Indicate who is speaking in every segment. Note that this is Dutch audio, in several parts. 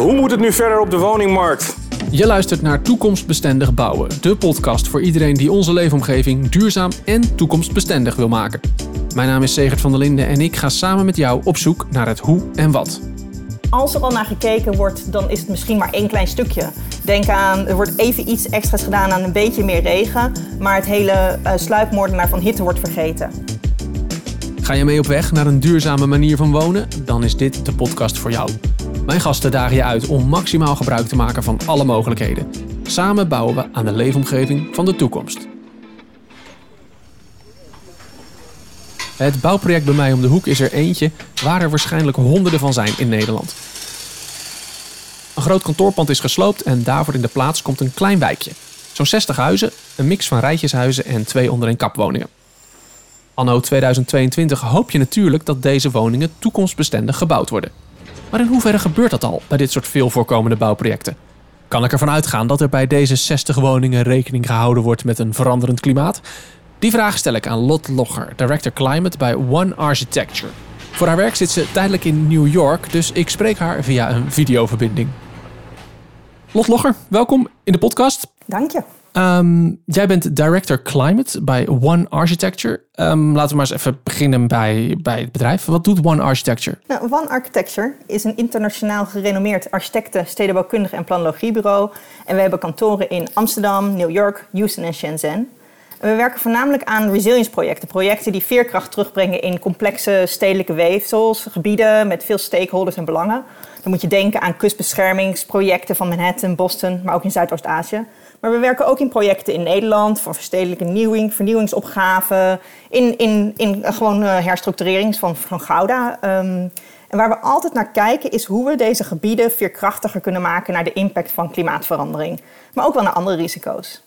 Speaker 1: Hoe moet het nu verder op de woningmarkt?
Speaker 2: Je luistert naar Toekomstbestendig Bouwen, de podcast voor iedereen die onze leefomgeving duurzaam en toekomstbestendig wil maken. Mijn naam is Segert van der Linden en ik ga samen met jou op zoek naar het hoe en wat.
Speaker 3: Als er al naar gekeken wordt, dan is het misschien maar één klein stukje. Denk aan, er wordt even iets extra's gedaan aan een beetje meer regen, maar het hele uh, sluipmoordenaar van hitte wordt vergeten.
Speaker 2: Ga je mee op weg naar een duurzame manier van wonen? Dan is dit de podcast voor jou. Mijn gasten dagen je uit om maximaal gebruik te maken van alle mogelijkheden. Samen bouwen we aan de leefomgeving van de toekomst. Het bouwproject bij mij om de hoek is er eentje waar er waarschijnlijk honderden van zijn in Nederland. Een groot kantoorpand is gesloopt en daarvoor in de plaats komt een klein wijkje. Zo'n 60 huizen, een mix van rijtjeshuizen en twee onder een kapwoningen. Anno 2022 hoop je natuurlijk dat deze woningen toekomstbestendig gebouwd worden. Maar in hoeverre gebeurt dat al bij dit soort veel voorkomende bouwprojecten? Kan ik ervan uitgaan dat er bij deze 60 woningen rekening gehouden wordt met een veranderend klimaat? Die vraag stel ik aan Lot Logger, Director Climate bij One Architecture. Voor haar werk zit ze tijdelijk in New York, dus ik spreek haar via een videoverbinding. Lot Logger, welkom in de podcast.
Speaker 3: Dank je.
Speaker 2: Um, jij bent Director Climate bij One Architecture. Um, laten we maar eens even beginnen bij, bij het bedrijf. Wat doet One Architecture?
Speaker 3: Nou, One Architecture is een internationaal gerenommeerd architecten, stedenbouwkundige en planologiebureau. En we hebben kantoren in Amsterdam, New York, Houston en Shenzhen. En we werken voornamelijk aan resilience projecten. Projecten die veerkracht terugbrengen in complexe stedelijke weefsels, gebieden met veel stakeholders en belangen. Dan moet je denken aan kustbeschermingsprojecten van Manhattan, Boston, maar ook in Zuidoost-Azië. Maar we werken ook in projecten in Nederland voor verstedelijke nieuwing, vernieuwingsopgaven, in, in, in gewoon uh, herstructurering van, van Gouda. Um, en waar we altijd naar kijken is hoe we deze gebieden veerkrachtiger kunnen maken naar de impact van klimaatverandering, maar ook wel naar andere risico's.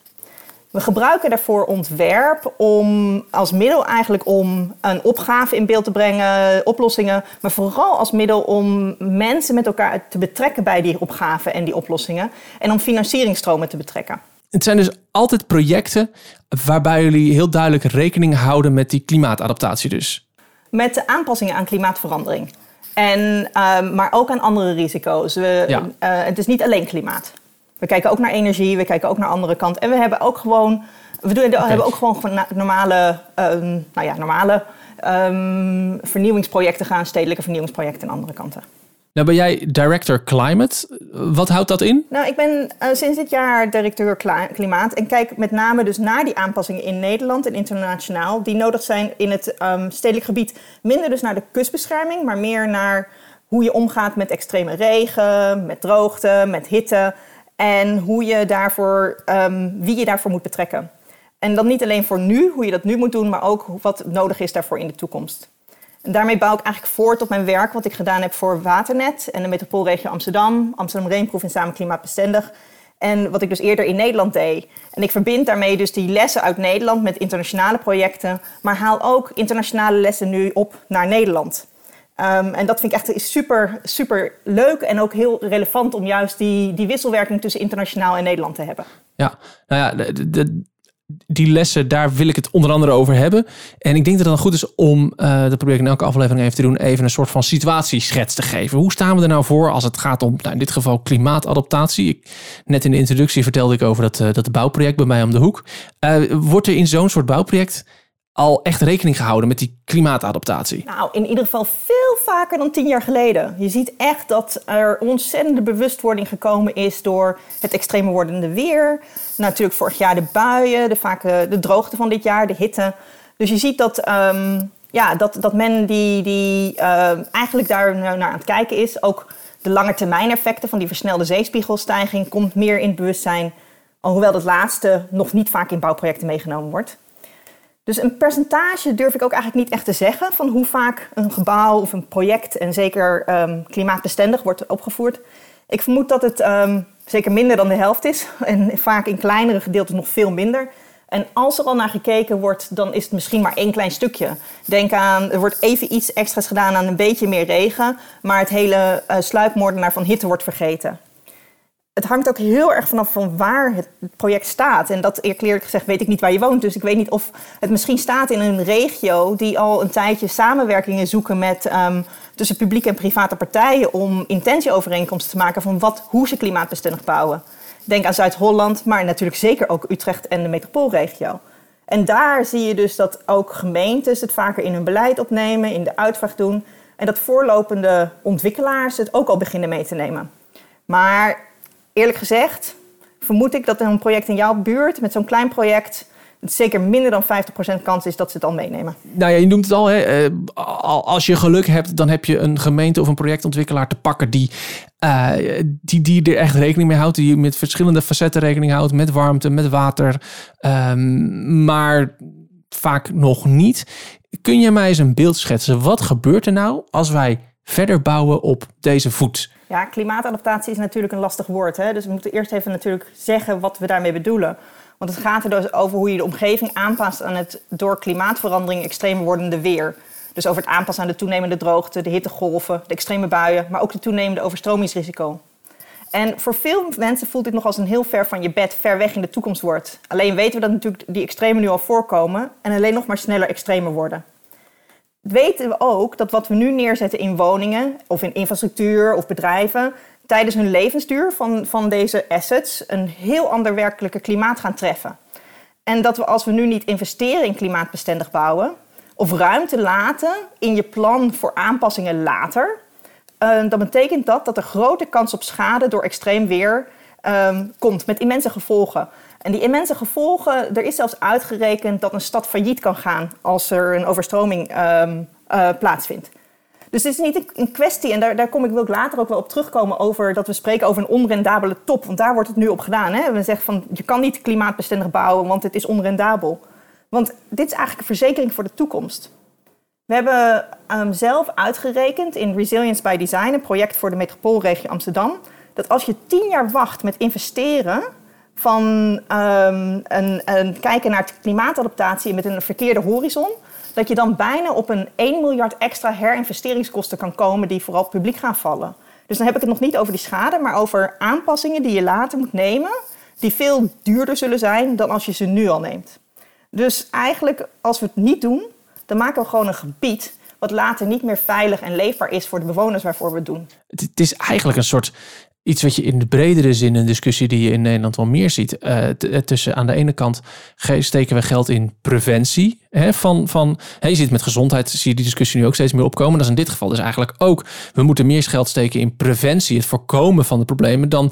Speaker 3: We gebruiken daarvoor ontwerp om, als middel eigenlijk om een opgave in beeld te brengen, oplossingen, maar vooral als middel om mensen met elkaar te betrekken bij die opgaven en die oplossingen en om financieringstromen te betrekken.
Speaker 2: Het zijn dus altijd projecten waarbij jullie heel duidelijk rekening houden met die klimaatadaptatie dus.
Speaker 3: Met de aanpassingen aan klimaatverandering. En, uh, maar ook aan andere risico's. We, ja. uh, het is niet alleen klimaat. We kijken ook naar energie, we kijken ook naar andere kant. En we hebben ook gewoon, we doen, okay. hebben ook gewoon normale, um, nou ja, normale um, vernieuwingsprojecten gaan, stedelijke vernieuwingsprojecten aan andere kanten.
Speaker 2: Nou ben jij director climate. Wat houdt dat in?
Speaker 3: Nou, ik ben uh, sinds dit jaar directeur klimaat en kijk met name dus naar die aanpassingen in Nederland en internationaal die nodig zijn in het um, stedelijk gebied. Minder dus naar de kustbescherming, maar meer naar hoe je omgaat met extreme regen, met droogte, met hitte en hoe je daarvoor, um, wie je daarvoor moet betrekken. En dan niet alleen voor nu, hoe je dat nu moet doen, maar ook wat nodig is daarvoor in de toekomst. En daarmee bouw ik eigenlijk voort op mijn werk wat ik gedaan heb voor Waternet en de metropoolregio Amsterdam, Amsterdam Reenproef en Samen Klimaatbestendig. En wat ik dus eerder in Nederland deed. En ik verbind daarmee dus die lessen uit Nederland met internationale projecten, maar haal ook internationale lessen nu op naar Nederland. Um, en dat vind ik echt super, super leuk en ook heel relevant om juist die, die wisselwerking tussen internationaal en Nederland te hebben.
Speaker 2: Ja, nou ja, de, die lessen, daar wil ik het onder andere over hebben. En ik denk dat het dan goed is om, uh, dat probeer ik in elke aflevering even te doen, even een soort van situatieschets te geven. Hoe staan we er nou voor als het gaat om, nou in dit geval klimaatadaptatie? Ik, net in de introductie vertelde ik over dat, uh, dat bouwproject bij mij om de hoek. Uh, wordt er in zo'n soort bouwproject al echt rekening gehouden met die klimaatadaptatie?
Speaker 3: Nou, in ieder geval veel vaker dan tien jaar geleden. Je ziet echt dat er ontzettende bewustwording gekomen is door het extreme wordende weer. Natuurlijk vorig jaar de buien, de, vaak de droogte van dit jaar, de hitte. Dus je ziet dat, um, ja, dat, dat men die, die uh, eigenlijk daar naar aan het kijken is. Ook de lange termijn effecten van die versnelde zeespiegelstijging komt meer in het bewustzijn. Alhoewel dat laatste nog niet vaak in bouwprojecten meegenomen wordt. Dus een percentage durf ik ook eigenlijk niet echt te zeggen van hoe vaak een gebouw of een project en zeker um, klimaatbestendig wordt opgevoerd. Ik vermoed dat het um, zeker minder dan de helft is en vaak in kleinere gedeelten nog veel minder. En als er al naar gekeken wordt, dan is het misschien maar één klein stukje. Denk aan, er wordt even iets extra's gedaan aan een beetje meer regen, maar het hele uh, sluipmoordenaar van hitte wordt vergeten het hangt ook heel erg vanaf van waar het project staat. En dat eerlijk gezegd weet ik niet waar je woont. Dus ik weet niet of het misschien staat in een regio die al een tijdje samenwerkingen zoeken met um, tussen publieke en private partijen om intentieovereenkomsten te maken van wat, hoe ze klimaatbestendig bouwen. Denk aan Zuid-Holland, maar natuurlijk zeker ook Utrecht en de metropoolregio. En daar zie je dus dat ook gemeentes het vaker in hun beleid opnemen, in de uitvraag doen. En dat voorlopende ontwikkelaars het ook al beginnen mee te nemen. Maar eerlijk gezegd, vermoed ik dat een project in jouw buurt met zo'n klein project zeker minder dan 50% kans is dat ze het al meenemen.
Speaker 2: Nou ja, je noemt het al. Hè, eh, als je geluk hebt, dan heb je een gemeente of een projectontwikkelaar te pakken die, uh, die, die er echt rekening mee houdt. Die met verschillende facetten rekening houdt. Met warmte, met water. Um, maar vaak nog niet. Kun je mij eens een beeld schetsen? Wat gebeurt er nou als wij verder bouwen op deze voet?
Speaker 3: Ja, klimaatadaptatie is natuurlijk een lastig woord. Hè? Dus we moeten eerst even natuurlijk zeggen wat we daarmee bedoelen. Want het gaat er dus over hoe je de omgeving aanpast aan het door klimaatverandering extremer wordende weer. Dus over het aanpassen aan de toenemende droogte, de hittegolven, de extreme buien, maar ook de toenemende overstromingsrisico. En voor veel mensen voelt dit nog als een heel ver van je bed, ver weg in de toekomst wordt. Alleen weten we dat natuurlijk die extremen nu al voorkomen en alleen nog maar sneller extremer worden. Weten we ook dat wat we nu neerzetten in woningen of in infrastructuur of bedrijven, tijdens hun levensduur van, van deze assets een heel ander werkelijke klimaat gaan treffen. En dat we als we nu niet investeren in klimaatbestendig bouwen of ruimte laten in je plan voor aanpassingen later, uh, dan betekent dat dat er grote kans op schade door extreem weer um, komt met immense gevolgen. En die immense gevolgen, er is zelfs uitgerekend dat een stad failliet kan gaan als er een overstroming um, uh, plaatsvindt. Dus het is niet een kwestie, en daar, daar kom ik, wil ik later ook wel op terugkomen over dat we spreken over een onrendabele top. Want daar wordt het nu op gedaan. Hè? We zeggen van je kan niet klimaatbestendig bouwen, want het is onrendabel. Want dit is eigenlijk een verzekering voor de toekomst. We hebben um, zelf uitgerekend in Resilience by Design, een project voor de metropoolregio Amsterdam, dat als je tien jaar wacht met investeren van um, een, een kijken naar klimaatadaptatie met een verkeerde horizon, dat je dan bijna op een 1 miljard extra herinvesteringskosten kan komen die vooral publiek gaan vallen. Dus dan heb ik het nog niet over die schade, maar over aanpassingen die je later moet nemen, die veel duurder zullen zijn dan als je ze nu al neemt. Dus eigenlijk, als we het niet doen, dan maken we gewoon een gebied wat later niet meer veilig en leefbaar is voor de bewoners waarvoor we het doen.
Speaker 2: Het is eigenlijk een soort iets wat je in de bredere zin, een discussie die je in Nederland wel meer ziet. Uh, tussen aan de ene kant steken we geld in preventie. Hè, van, van, hè, je ziet met gezondheid, zie je die discussie nu ook steeds meer opkomen. Dat is in dit geval dus eigenlijk ook. We moeten meer geld steken in preventie, het voorkomen van de problemen, dan,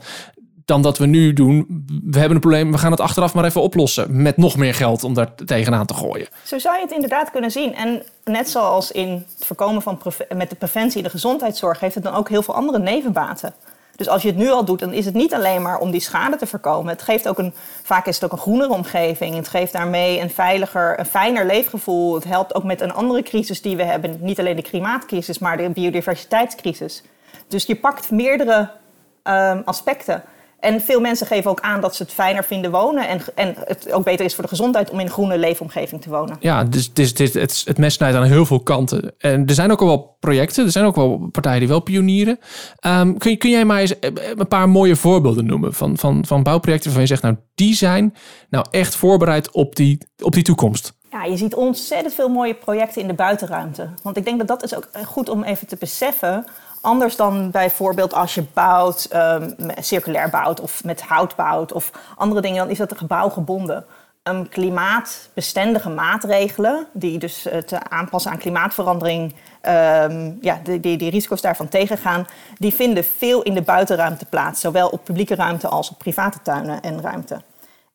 Speaker 2: dan dat we nu doen. We hebben een probleem, we gaan het achteraf maar even oplossen. Met nog meer geld om daar tegenaan te gooien.
Speaker 3: Zo zou je het inderdaad kunnen zien. En net zoals in het voorkomen van met de preventie de gezondheidszorg, heeft het dan ook heel veel andere nevenbaten. Dus als je het nu al doet, dan is het niet alleen maar om die schade te voorkomen. Het geeft ook een, vaak is het ook een groenere omgeving. Het geeft daarmee een veiliger, een fijner leefgevoel. Het helpt ook met een andere crisis die we hebben. Niet alleen de klimaatcrisis, maar de biodiversiteitscrisis. Dus je pakt meerdere um, aspecten. En veel mensen geven ook aan dat ze het fijner vinden wonen. En, en het ook beter is voor de gezondheid om in een groene leefomgeving te wonen.
Speaker 2: Ja, dus, dus, dus het, het mes snijdt aan heel veel kanten. En er zijn ook al wel projecten, er zijn ook wel partijen die wel pionieren. Um, kun, kun jij maar eens een paar mooie voorbeelden noemen van, van, van bouwprojecten waarvan je zegt, nou, die zijn nou echt voorbereid op die, op die toekomst?
Speaker 3: Ja, je ziet ontzettend veel mooie projecten in de buitenruimte. Want ik denk dat dat is ook goed om even te beseffen Anders dan bijvoorbeeld als je bouwt, um, circulair bouwt of met hout bouwt of andere dingen, dan is dat gebouwgebonden. Um, klimaatbestendige maatregelen, die dus uh, te aanpassen aan klimaatverandering, um, ja, die, die, die, risico's daarvan tegengaan, die vinden veel in de buitenruimte plaats. Zowel op publieke ruimte als op private tuinen en ruimte.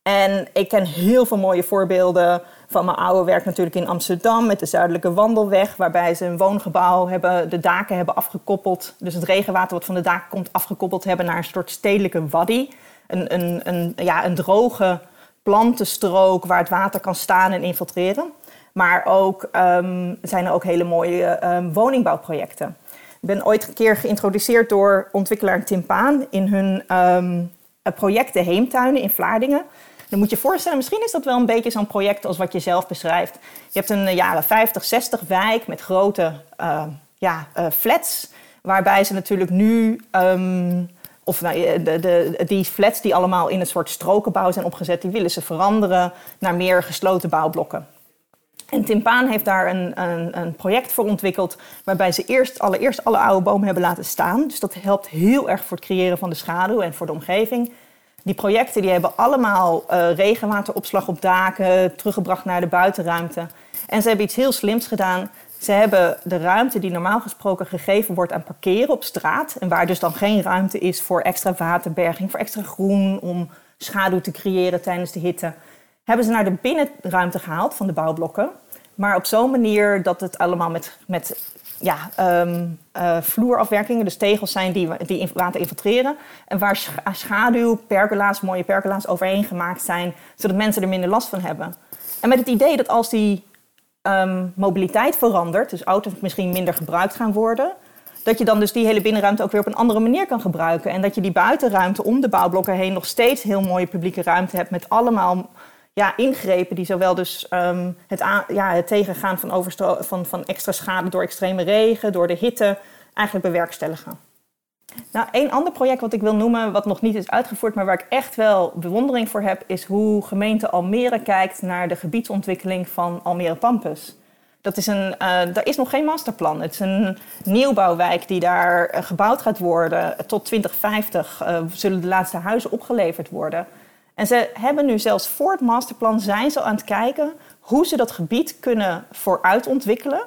Speaker 3: En ik ken heel veel mooie voorbeelden van mijn oude werk natuurlijk in Amsterdam met de Zuidelijke Wandelweg, waarbij ze een woongebouw hebben, de daken hebben afgekoppeld. Dus het regenwater wat van de daken komt afgekoppeld hebben naar een soort stedelijke waddy. Een, een, een, ja, een droge plantenstrook waar het water kan staan en infiltreren. Maar ook um, zijn er ook hele mooie um, woningbouwprojecten. Ik ben ooit een keer geïntroduceerd door ontwikkelaar Tim Paan in hun um, project De Heemtuinen in Vlaardingen. Dan moet je voorstellen, misschien is dat wel een beetje zo'n project als wat je zelf beschrijft. Je hebt een eh, jaren 50, 60 wijk met grote uh, ja, uh, flats. Waarbij ze natuurlijk nu, um, of nou, de, de, die flats die allemaal in een soort strokenbouw zijn opgezet, die willen ze veranderen naar meer gesloten bouwblokken. En Tim Paan heeft daar een, een, een, project voor ontwikkeld... waarbij ze eerst allereerst alle oude bomen hebben laten staan. Dus dat helpt heel erg voor het creëren van de schaduw en voor de omgeving. Die projecten die hebben allemaal uh, regenwateropslag op daken... teruggebracht naar de buitenruimte. En ze hebben iets heel slims gedaan. Ze hebben de ruimte die normaal gesproken gegeven wordt aan parkeren op straat... en waar dus dan geen ruimte is voor extra waterberging, voor extra groen... om schaduw te creëren tijdens de hitte hebben ze naar de binnenruimte gehaald van de bouwblokken. Maar op zo'n manier dat het allemaal met, met ja, um, uh, vloerafwerkingen, dus tegels zijn die, die water infiltreren. En waar schaduw, pergola's, mooie pergola's overheen gemaakt zijn, zodat mensen er minder last van hebben. En met het idee dat als die um, mobiliteit verandert, dus auto's misschien minder gebruikt gaan worden, dat je dan dus die hele binnenruimte ook weer op een andere manier kan gebruiken. En dat je die buitenruimte om de bouwblokken heen nog steeds heel mooie publieke ruimte hebt met allemaal ja, ingrepen die zowel dus um, het, ja, het tegengaan van, van, van extra schade door extreme regen, door de hitte, eigenlijk bewerkstelligen. Nou, een ander project wat ik wil noemen, wat nog niet is uitgevoerd, maar waar ik echt wel bewondering voor heb, is hoe gemeente Almere kijkt naar de gebiedsontwikkeling van Almere Pampus. Dat is een, uh, daar is nog geen masterplan. Het is een nieuwbouwwijk die daar eh, gebouwd gaat worden. Tot 2050 uh, zullen de laatste huizen opgeleverd worden. En ze hebben nu zelfs voor het masterplan zijn ze aan het kijken hoe ze dat gebied kunnen vooruitontwikkelen,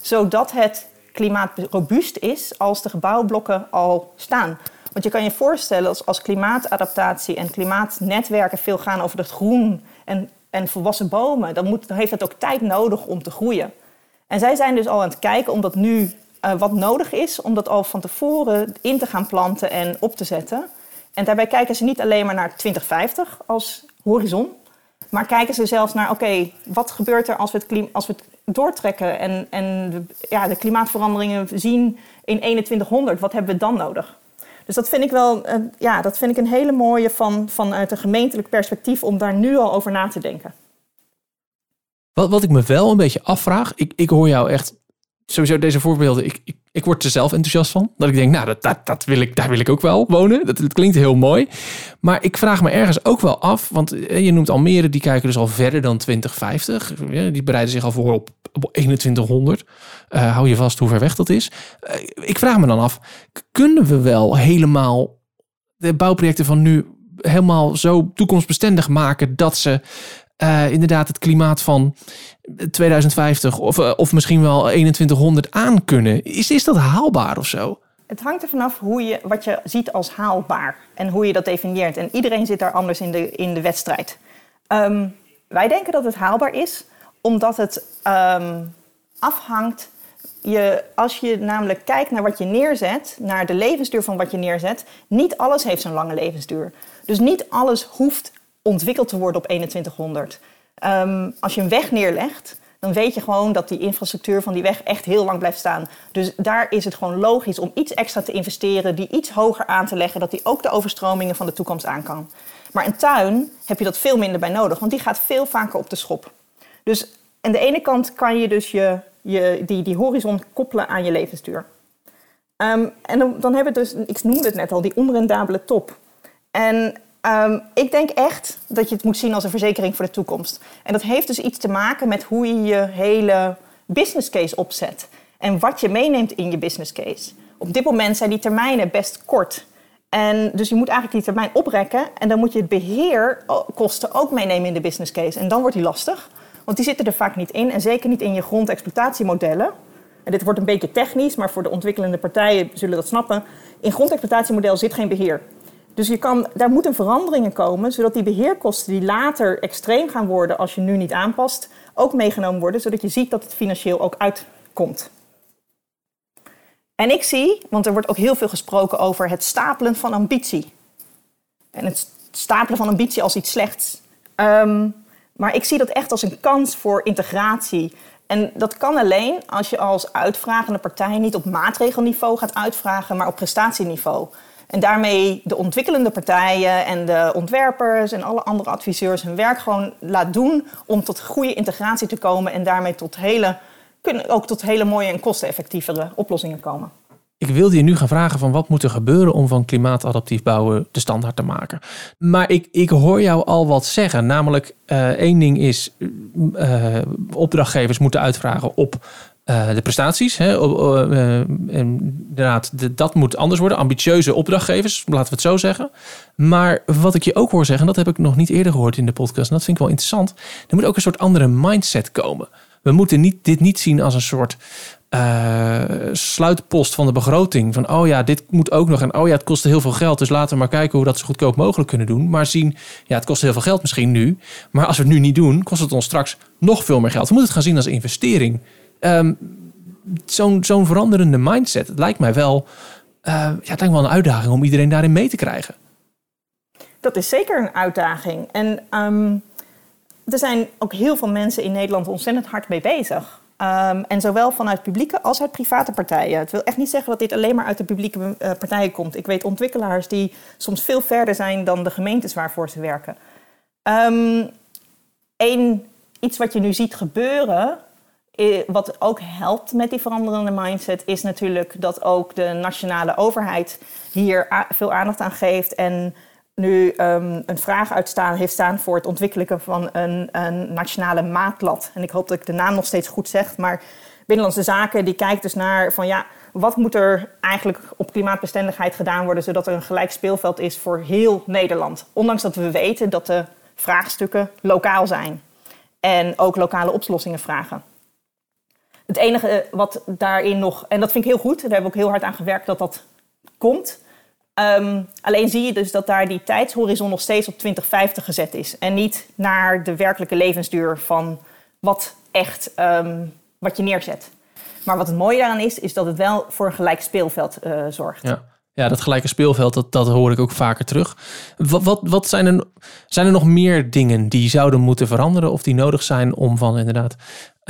Speaker 3: zodat het klimaatrobuust is als de gebouwblokken al staan. Want je kan je voorstellen als, klimaatadaptatie en klimaatnetwerken veel gaan over het groen en, en volwassen bomen, dan, moet, heeft het ook tijd nodig om te groeien. En zij zijn dus al aan het kijken om dat nu uh, wat nodig is, om dat al van tevoren in te gaan planten en op te zetten. En daarbij kijken ze niet alleen maar naar 2050 als horizon, maar kijken ze zelfs naar, oké, wat gebeurt er als we het, als we het doortrekken en, en de, ja, de klimaatveranderingen zien in 2100, wat hebben we dan nodig? Dus dat vind ik wel, uh, ja, dat vind ik een hele mooie van, vanuit een gemeentelijk perspectief om daar nu al over na te denken.
Speaker 2: Wat, wat ik me wel een beetje afvraag, ik, ik hoor jou echt sowieso deze voorbeelden, ik, ik, word er zelf enthousiast van. Dat ik denk, nou, dat, dat, dat wil ik, daar wil ik ook wel wonen. Dat, dat klinkt heel mooi. Maar ik vraag me ergens ook wel af, want eh, je noemt Almere, die kijken dus al verder dan 2050. Die bereiden zich al voor op, op 2100. Uh, hou je vast hoe ver weg dat is. Uh, ik vraag me dan af, kunnen we wel helemaal de bouwprojecten van nu helemaal zo toekomstbestendig maken dat ze uh, inderdaad het klimaat van 2050 of, uh, of misschien wel 2100 aan kunnen. Is, is dat haalbaar of zo?
Speaker 3: Het hangt er vanaf hoe je, wat je ziet als haalbaar en hoe je dat definieert. En iedereen zit daar anders in de, in de wedstrijd. Um, wij denken dat het haalbaar is, omdat het um, afhangt. Je, als je namelijk kijkt naar wat je neerzet, naar de levensduur van wat je neerzet, niet alles heeft zo'n lange levensduur. Dus niet alles hoeft ontwikkeld te worden op 2100. Um, als je een weg neerlegt, dan weet je gewoon dat die infrastructuur van die weg echt heel lang blijft staan. Dus daar is het gewoon logisch om iets extra te investeren, die iets hoger aan te leggen, dat die ook de overstromingen van de toekomst aan kan. Maar een tuin heb je dat veel minder bij nodig, want die gaat veel vaker op de schop. Dus aan de ene kant kan je dus je, je, die, die horizon koppelen aan je levensduur. Um, en dan, dan hebben we dus, ik noemde het net al, die onrendabele top. En Um, ik denk echt dat je het moet zien als een verzekering voor de toekomst. En dat heeft dus iets te maken met hoe je je hele business case opzet. En wat je meeneemt in je business case. Op dit moment zijn die termijnen best kort. En dus je moet eigenlijk die termijn oprekken. En dan moet je het beheerkosten ook meenemen in de business case. En dan wordt die lastig. Want die zitten er vaak niet in. En zeker niet in je grondexploitatiemodellen. En dit wordt een beetje technisch, maar voor de ontwikkelende partijen zullen dat snappen. In grondexploitatiemodel zit geen beheer. Dus je kan, daar moeten veranderingen komen, zodat die beheerkosten die later extreem gaan worden als je nu niet aanpast, ook meegenomen worden, zodat je ziet dat het financieel ook uitkomt. En ik zie, want er wordt ook heel veel gesproken over het stapelen van ambitie. En het stapelen van ambitie als iets slechts. Um, maar ik zie dat echt als een kans voor integratie. En dat kan alleen als je als uitvragende partij niet op maatregelniveau gaat uitvragen, maar op prestatieniveau. En daarmee de ontwikkelende partijen en de ontwerpers en alle andere adviseurs hun werk gewoon laat doen om tot goede integratie te komen en daarmee tot hele, kunnen ook tot hele mooie en kosteneffectievere oplossingen komen.
Speaker 2: Ik wilde je nu gaan vragen van wat moet er gebeuren om van klimaatadaptief bouwen de standaard te maken. Maar ik, ik hoor jou al wat zeggen. Namelijk, uh, één ding is, uh, opdrachtgevers moeten uitvragen op uh, de prestaties. Hè. inderdaad, de, dat moet anders worden. Ambitieuze opdrachtgevers, laten we het zo zeggen. Maar wat ik je ook hoor zeggen, en dat heb ik nog niet eerder gehoord in de podcast, en dat vind ik wel interessant. Er moet ook een soort andere mindset komen. We moeten niet, dit niet zien als een soort uh, sluitpost van de begroting. Van oh ja, dit moet ook nog. En oh ja, het kost heel veel geld. Dus laten we maar kijken hoe we dat zo goedkoop mogelijk kunnen doen. Maar zien, ja, het kost heel veel geld misschien nu. Maar als we het nu niet doen, kost het ons straks nog veel meer geld. We moeten het gaan zien als investering. Um, Zo'n zo'n veranderende mindset. Het lijkt mij wel, uh, ja, het wel een uitdaging om iedereen daarin mee te krijgen.
Speaker 3: Dat is zeker een uitdaging. En um, er zijn ook heel veel mensen in Nederland ontzettend hard mee bezig. Um, en zowel vanuit publieke als uit private partijen. Het wil echt niet zeggen dat dit alleen maar uit de publieke uh, partijen komt. Ik weet ontwikkelaars die soms veel verder zijn dan de gemeentes waarvoor ze werken. Eén, iets wat je nu ziet gebeuren, wat ook helpt met die veranderende mindset, is natuurlijk dat ook de nationale overheid hier veel aandacht aan geeft en nu um, een vraag uitstaan heeft staan voor het ontwikkelen van een, een, nationale maatlat. En ik hoop dat ik de naam nog steeds goed zeg, maar Binnenlandse Zaken die kijkt dus naar van ja, wat moet er eigenlijk op klimaatbestendigheid gedaan worden, zodat er een gelijk speelveld is voor heel Nederland. Ondanks dat we weten dat de vraagstukken lokaal zijn en ook lokale oplossingen vragen. Het enige wat daarin nog, en dat vind ik heel goed, daar hebben we ook heel hard aan gewerkt dat dat komt. Um, alleen zie je dus dat daar die tijdshorizon nog steeds op 2050 gezet is. En niet naar de werkelijke levensduur van wat echt um, wat je neerzet. Maar wat het mooie daaraan is, is dat het wel voor een gelijk speelveld uh, zorgt.
Speaker 2: Ja. Ja, dat gelijke speelveld, dat, dat hoor ik ook vaker terug. Wat, wat, wat zijn, er, zijn er nog meer dingen die zouden moeten veranderen of die nodig zijn om van inderdaad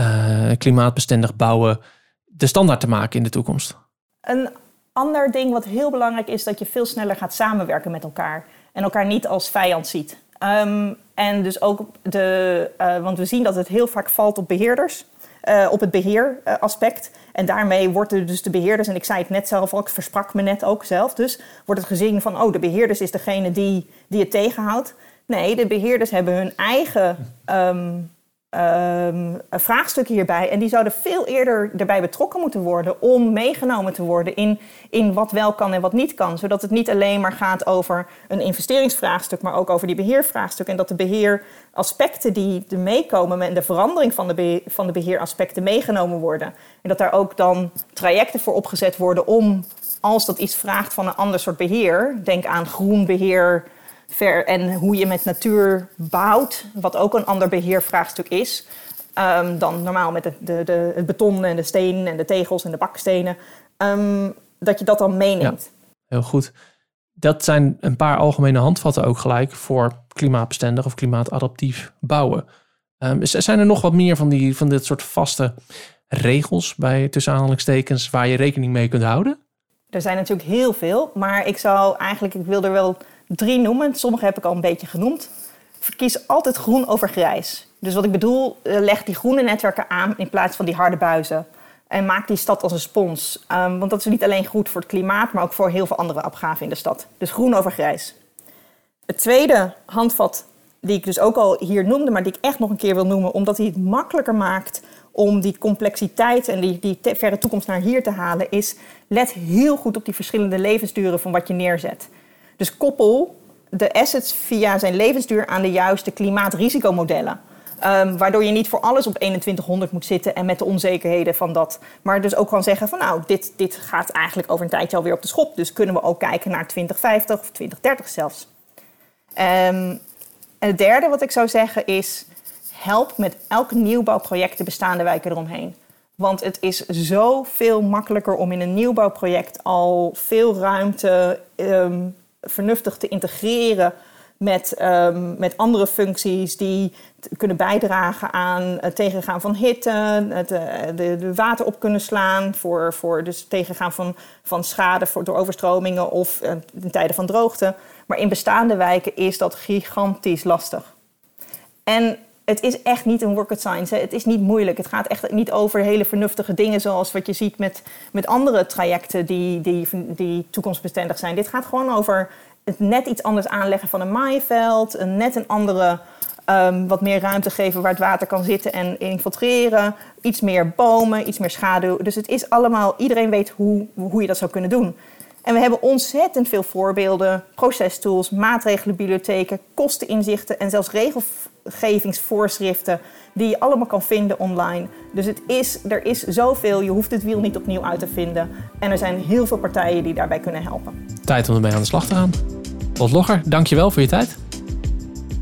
Speaker 2: uh, klimaatbestendig bouwen de standaard te maken in de toekomst?
Speaker 3: Een ander ding wat heel belangrijk is, dat je veel sneller gaat samenwerken met elkaar. En elkaar niet als vijand ziet. Um, en dus ook de, uh, want we zien dat het heel vaak valt op beheerders. Uh, op het beheeraspect. en daarmee worden dus de beheerders, en ik zei het net zelf ook, ik versprak me net ook zelf, dus wordt het gezien van, oh, de beheerders is degene die, die het tegenhoudt. Nee, de beheerders hebben hun eigen um, um, vraagstukken hierbij. En die zouden veel eerder erbij betrokken moeten worden om meegenomen te worden in, in wat wel kan en wat niet kan. Zodat het niet alleen maar gaat over een investeringsvraagstuk, maar ook over die beheervraagstuk. En dat de beheeraspecten die er meekomen en de verandering van de, beheer, van de beheeraspecten meegenomen worden. En dat daar ook dan trajecten voor opgezet worden om, als dat iets vraagt van een ander soort beheer, denk aan groen beheer ver, en hoe je met natuur bouwt, wat ook een ander beheervraagstuk is. Um, dan normaal met de, de, de, het beton en de stenen en de tegels en de bakstenen. Um, dat je dat dan meeneemt.
Speaker 2: Ja, heel goed. Dat zijn een paar algemene handvatten ook gelijk voor klimaatbestendig of klimaatadaptief bouwen. Um, zijn er nog wat meer van, die, van dit soort vaste regels bij tussen aanhalingstekens waar je rekening mee kunt houden?
Speaker 3: Er zijn natuurlijk heel veel, maar ik zou eigenlijk, ik wil er wel drie noemen. Sommige heb ik al een beetje genoemd. Verkies altijd groen over grijs. Dus wat ik bedoel, eh, leg die groene netwerken aan in plaats van die harde buizen. En maak die stad als een spons. Um, want dat is niet alleen goed voor het klimaat, maar ook voor heel veel andere opgaven in de stad. Dus groen over grijs. Het tweede handvat, die ik dus ook al hier noemde, maar die ik echt nog een keer wil noemen, omdat hij het makkelijker maakt om die complexiteit en die, die verre toekomst naar hier te halen, is let heel goed op die verschillende levensduren van wat je neerzet. Dus koppel de assets via zijn levensduur aan de juiste klimaatrisikomodellen. Um, waardoor je niet voor alles op 2100 moet zitten en met de onzekerheden van dat. Maar dus ook kan zeggen van nou, dit, dit gaat eigenlijk over een tijdje alweer op de schop. Dus kunnen we ook kijken naar 2050 of 2030 zelfs. Um, en het derde wat ik zou zeggen is, help met elk nieuwbouwproject de bestaande wijken eromheen. Want het is zoveel makkelijker om in een nieuwbouwproject al veel ruimte um, vernuftig te integreren met, um, met andere functies die kunnen bijdragen aan het tegengaan van hitte, het uh, de, water op kunnen slaan, voor, voor dus tegengaan van, van schade voor, door overstromingen of uh, in tijden van droogte. Maar in bestaande wijken is dat gigantisch lastig. En het is echt niet een rocket science. Hè. Het is niet moeilijk. Het gaat echt niet over hele vernuftige dingen zoals wat je ziet met, met andere trajecten die, die, die toekomstbestendig zijn. Dit gaat gewoon over het net iets anders aanleggen van een maaiveld, een net een andere um, wat meer ruimte geven waar het water kan zitten en infiltreren. Iets meer bomen, iets meer schaduw. Dus het is allemaal, iedereen weet hoe, hoe je dat zou kunnen doen. En we hebben ontzettend veel voorbeelden, procestools, maatregelenbibliotheken, kosteninzichten en zelfs regelgevingsvoorschriften die je allemaal kan vinden online. Dus het is, er is zoveel, je hoeft het wiel niet opnieuw uit te vinden. En er zijn heel veel partijen die daarbij kunnen helpen.
Speaker 2: Tijd om ermee aan de slag te gaan. Lot Logger, dankjewel voor je tijd.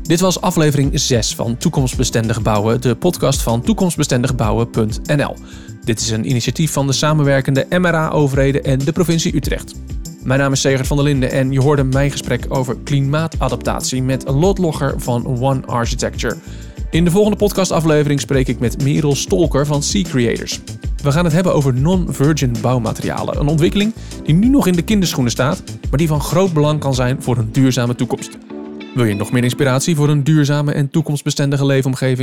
Speaker 2: Dit was aflevering 6 van Toekomstbestendig Bouwen, de podcast van toekomstbestendigbouwen.nl. Dit is een initiatief van de samenwerkende MRA-overheden en de provincie Utrecht. Mijn naam is Segert van der Linden en je hoorde mijn gesprek over klimaatadaptatie met Lot Logger van One Architecture. In de volgende podcastaflevering spreek ik met Merel Stolker van Sea Creators. We gaan het hebben over non-virgin bouwmaterialen. Een ontwikkeling die nu nog in de kinderschoenen staat, maar die van groot belang kan zijn voor een duurzame toekomst. Wil je nog meer inspiratie voor een duurzame en toekomstbestendige leefomgeving?